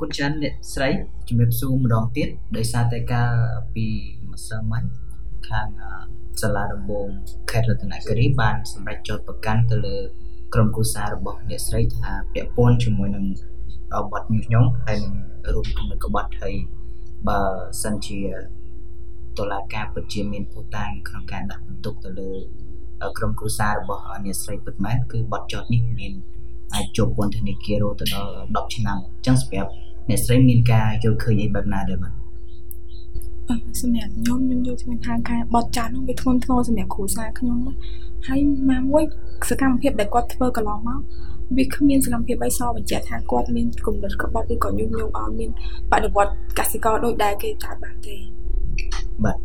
គុណច្រើនអ្នកស្រីជំរាបសួរម្ដងទៀតដោយសារតែការពីម្សិលមិញខាងសាលាដំបងខេត្តរតនគិរីបានសម្រេចចោទប្រកាន់ទៅលើក្រុមគ្រួសាររបស់អ្នកស្រីថាពាក់ព័ន្ធជាមួយនឹងបទញុះញង់ហើយនឹងរួមគំនិតក្បត់ហើយបើសិនជាតុលាការពិតជាមានភូតាំងក្នុងការដាក់បន្ទុកទៅលើក្រុមគ្រួសាររបស់អ្នកស្រីពិតមែនគឺបទចោទនេះមានអាចជាប់ពន្ធនាគាររហូតដល់10ឆ្នាំអញ្ចឹងសម្រាប់ អ្នកស្រីមានការយល់ឃើញអីបែបណាដែរបាទសម្រាប់ខ្ញុំខ្ញុំយល់ថាខាងការបត់ចាត់នោះវាធ្ងន់ធ្ងរសម្រាប់គ្រួសារខ្ញុំហើយមកមួយសកម្មភាពដែលគាត់ធ្វើកន្លងមកវាគ្មានសកម្មភាពអីសបញ្ជាក់ថាគាត់មានគំនិតក្បត់ឬក៏ញុះញង់ឲ្យមានបដិវត្តកសិករដូចដែលគេតាមបានទេបាទ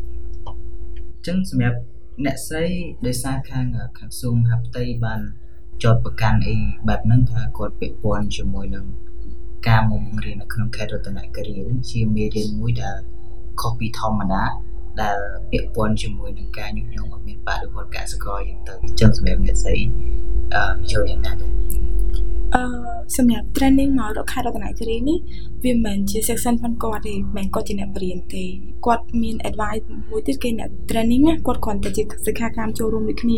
អញ្ចឹងសម្រាប់អ្នកស្រីដោយសារខាងខាងសួងហាប់តីបានចោតប្រកាន់អីបែបហ្នឹងថាគាត់ពាក់ព័ន្ធជាមួយនឹង ការមកបង្រៀននៅក្នុងខេត្តរតនគិរីនឹងជាមេរៀនមួយដែលខុសពីធម្មតាដែលពាក់ព័ន្ធជាមួយនឹងការញុះញង់ឲ្យមានបរិវត្តកសិករយ៉ាងទៅអញ្ចឹងសម្រាប់អ្នកស្រីអឺយល់យ៉ាងណាដែរអឺសម្រាប់ training មករកខេត្តរតនគិរីនេះវាមិនមែនជា section ផងគាត់ទេមិនមែនគាត់ជាអ្នកបរៀនទេគាត់មាន advice មួយទៀតគេអ្នក training ណាគាត់គ្រាន់តែជាសិក្ខាកាមចូលរួមដូចគ្នា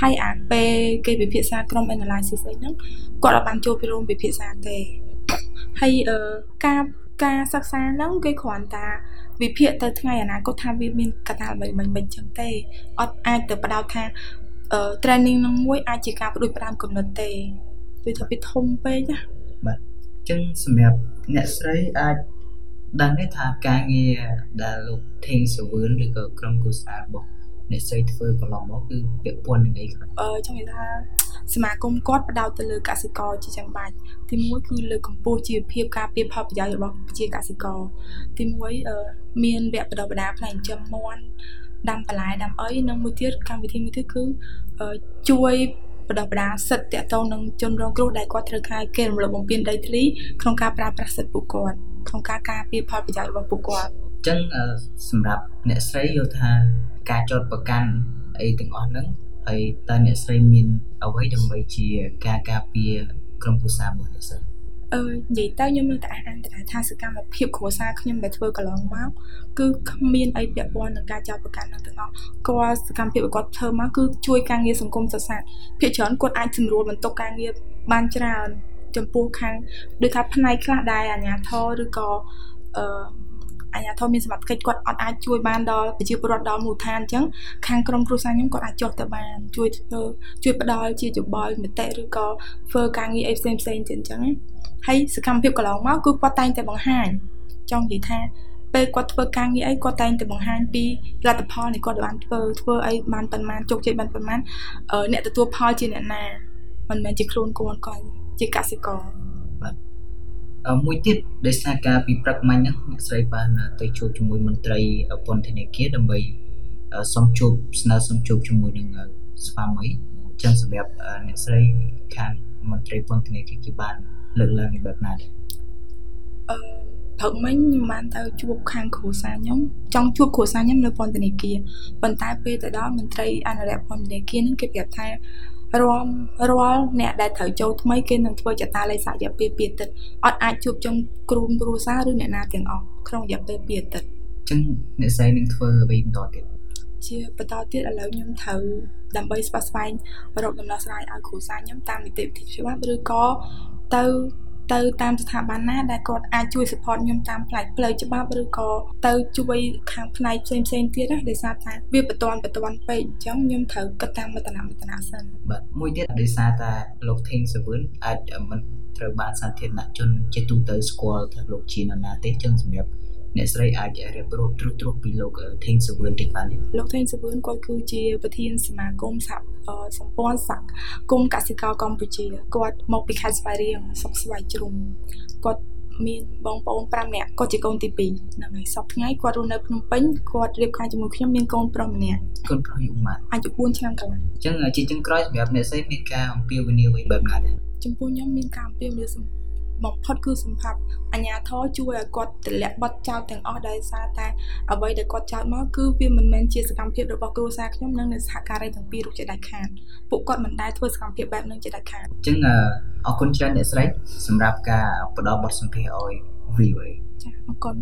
ហើយអាពេលគេពិភាក្សាក្រុម analysis អីហ្នឹងគាត់អត់បានចូលរួមពិភាក្សាទេ ហើយអឺការការសិក្សាហ្នឹងគេគ្រាន់តែវិភាគទៅថ្ងៃអនាគតថាវាមានកត្តាអ្វីមិនមិនចឹងទេអត់អាចទៅបដោតថា training នឹងមួយអាចជាការបដិបត្តិកំណត់ទេវាថាវាធំពេកណាបាទអញ្ចឹងសម្រាប់អ្នកស្រីអាចដឹងទេថាការងារដែលលោកថេងសវឿនឬក៏ក្រុមគូសាររបស់ អ្នកស្រីធ្វើកន្លងមកគឺពាក់ព័ន្ធនឹងអីខ្លះអឺចង់និយាយថាសមាគមគាត់បដោតទៅលើកសិករជាចាំបាច់ទី1គឺលើកកម្ពស់ជីវភាពការពារផលប្រយោជន៍របស់ប្រជាកសិករទី1អឺមានវគ្គបណ្ដុះបណ្ដាលផ្នែកចិញ្ចឹមមាន់ដាំបន្លែដាំអីនិងមួយទៀតកម្មវិធីមួយទៀតគឺជួយបណ្ដុះបណ្ដាលសិទ្ធិតកតងនឹងជនរងគ្រោះដែលគាត់ត្រូវការគេរំលោភបំពានដីធ្លីក្នុងការប្រើប្រាស់សិទ្ធិពួកគាត់ក្នុងការការពារផលប្រយោជន៍របស់ពួកគាត់អញ្ចឹងសម្រាប់អ្នកស្រីយល់ថា ការចោតប្រកាន់អីទាំងអស់ហ្នឹងហើយតើអ្នកស្រីមានអ្វីដើម្បីជាការការពារក្រុមគ្រួសាររបស់អ្នកស្រីអឺនិយាយទៅខ្ញុំនៅតែអះអាងទៅថាសកម្មភាពគ្រួសារខ្ញុំដែលធ្វើកន្លងមកគឺគ្មានអីពាក់ព័ន្ធនឹងការចោទប្រកាន់នឹងទាំងអស់គាត់សកម្មភាពគាត់ធ្វើមកគឺជួយការងារសង្គមសាស្ត្រភាគច្រើនគាត់អាចសម្រួលបន្ទុកការងារបានច្រើនចំពោះខាងដូចថាផ្នែកខ្លះដែរអាជ្ញាធរឬក៏អឺ អាជ្ញាធរមានសមត្ថកិច្ចគាត់អត់អាចជួយបានដល់ប្រជាពលរដ្ឋដល់មូលដ្ឋានអញ្ចឹងខាងក្រមគ្រួសារខ្ញុំគាត់អាចចុះទៅបានជួយធ្វើជួយផ្ដល់ជាយោបល់មតិឬក៏ធ្វើការងារអីផ្សេងផ្សេងទៀតអញ្ចឹងហើយសកម្មភាពកន្លងមកគឺគាត់តែងតែបង្ហាញចង់និយាយថាពេលគាត់ធ្វើការងារអីគាត់តែងតែបង្ហាញពីលទ្ធផលនៃគាត់បានធ្វើធ្វើអីបានប៉ុន្មានជោគជ័យបានប៉ុន្មានអ្នកទទួលផលជាអ្នកណាមិនមែនជាខ្លួនកូនគាត់ជាកសិករបាទ មួយទៀតដោយសារការពីព្រឹកមិញហ្នឹងអ្នកស្រីបានទៅជួបជាមួយមន្ត្រីពន្ធនាគារដើម្បីសុំជួបស្នើសុំជួបជាមួយនឹងស្វាមីចឹងសម្រាប់អ្នកស្រីខាងមន្ត្រីពន្ធនាគារគេបានលើកឡើងបែបណាដែរអឺ ព្រឹកមិញខ្ញុំបានទៅជួបខាងគ្រួសារខ្ញុំចង់ជួបគ្រួសារខ្ញុំនៅពន្ធនាគារប៉ុន្តែពេលទៅដល់មន្ត្រីអនុរិយពន្ធនាគារនឹងគេប្រាប់ថារាល់រាល់អ្នកដែលត្រូវចូលថ្មីគេនឹងធ្វើចតាលេខរយៈពេល2អាទិត្យអត់អាចជួបជុំគ្រូគ្រួសារឬអ្នកណាទាំងអស់ក្នុងរយៈពេល2អាទិត្យអញ្ចឹងអ្នកស្រីនឹងធ្វើអ្វីបន្តទៀតជាបន្តទៀតឥឡូវខ្ញុំត្រូវដើម្បីស្វាស្វែងរកដំណោះស្រាយឲ្យគ្រួសារខ្ញុំតាមនីតិវិធីច្បាប់ឬក៏ទៅ ទៅតាមស្ថាប័នណាដែលគាត់អាចជួយ support ខ្ញុំតាមផ្នែកផ្លូវច្បាប់ឬក៏ទៅជួយខាងផ្នែកផ្សេងផ្សេងទៀតណាដោយសារថាវាបតន់បតន់ពេកអញ្ចឹងខ្ញុំត្រូវគិតតាមមតនមតនសិនបាទមួយទៀតដោយសារតែលោក Thing Seven អាចមិនត្រូវបានសាធារណជនជាទូទៅស្គាល់ថាលោកជានរណាទេចឹងសម្រាប់ អ្នកស្រីអាចរៀបរាប់ត្រួសត្រាសពីលោកថេងសវឿនតិចបានទេលោកថេងសវឿនគាត់គឺជាប្រធានសមាគមសហសម្ព័ន្ធសង្គមកសិករកម្ពុជាគាត់មកពីខេត្តស្វាយរៀងស្រុកស្វាយជ្រុំគាត់មានបងប្អូន5នាក់គាត់ជាកូនទី2ហ្នឹងហើយសប្តាហ៍ថ្ងៃគាត់រស់នៅភ្នំពេញគាត់រៀបការជាមួយខ្ញុំមានកូនប្រុសម្នាក់កូនប្រុសអាយុប៉ុន្មានអាយុ4ឆ្នាំកន្លងអញ្ចឹងជាចុងក្រោយសម្រាប់អ្នកស្រីមានការអំពាវនាវអ្វីបែបណាដែរចំពោះខ្ញុំមានការអំពាវនាវបំ ផុតគឺសម្រាប់អាជ្ញាធរជួយឲ្យគាត់ទម្លាក់បទចោទទាំងអស់ដោយសារតែអ្វីដែលគាត់ចោទមកគឺវាមិនមែនជាសកម្មភាពរបស់គ្រួសារខ្ញុំនិងសហការីទាំងពីររូបជាដាច់ខាតពួកគាត់មិនដែលធ្វើសកម្មភាពបែបហ្នឹងជាដាច់ខាតអញ្ចឹងអរគុណច្រើនអ្នកស្រីសម្រាប់ការផ្ដល់បទសម្ភាសន៍ឲ្យ VOA ចាអរគុណ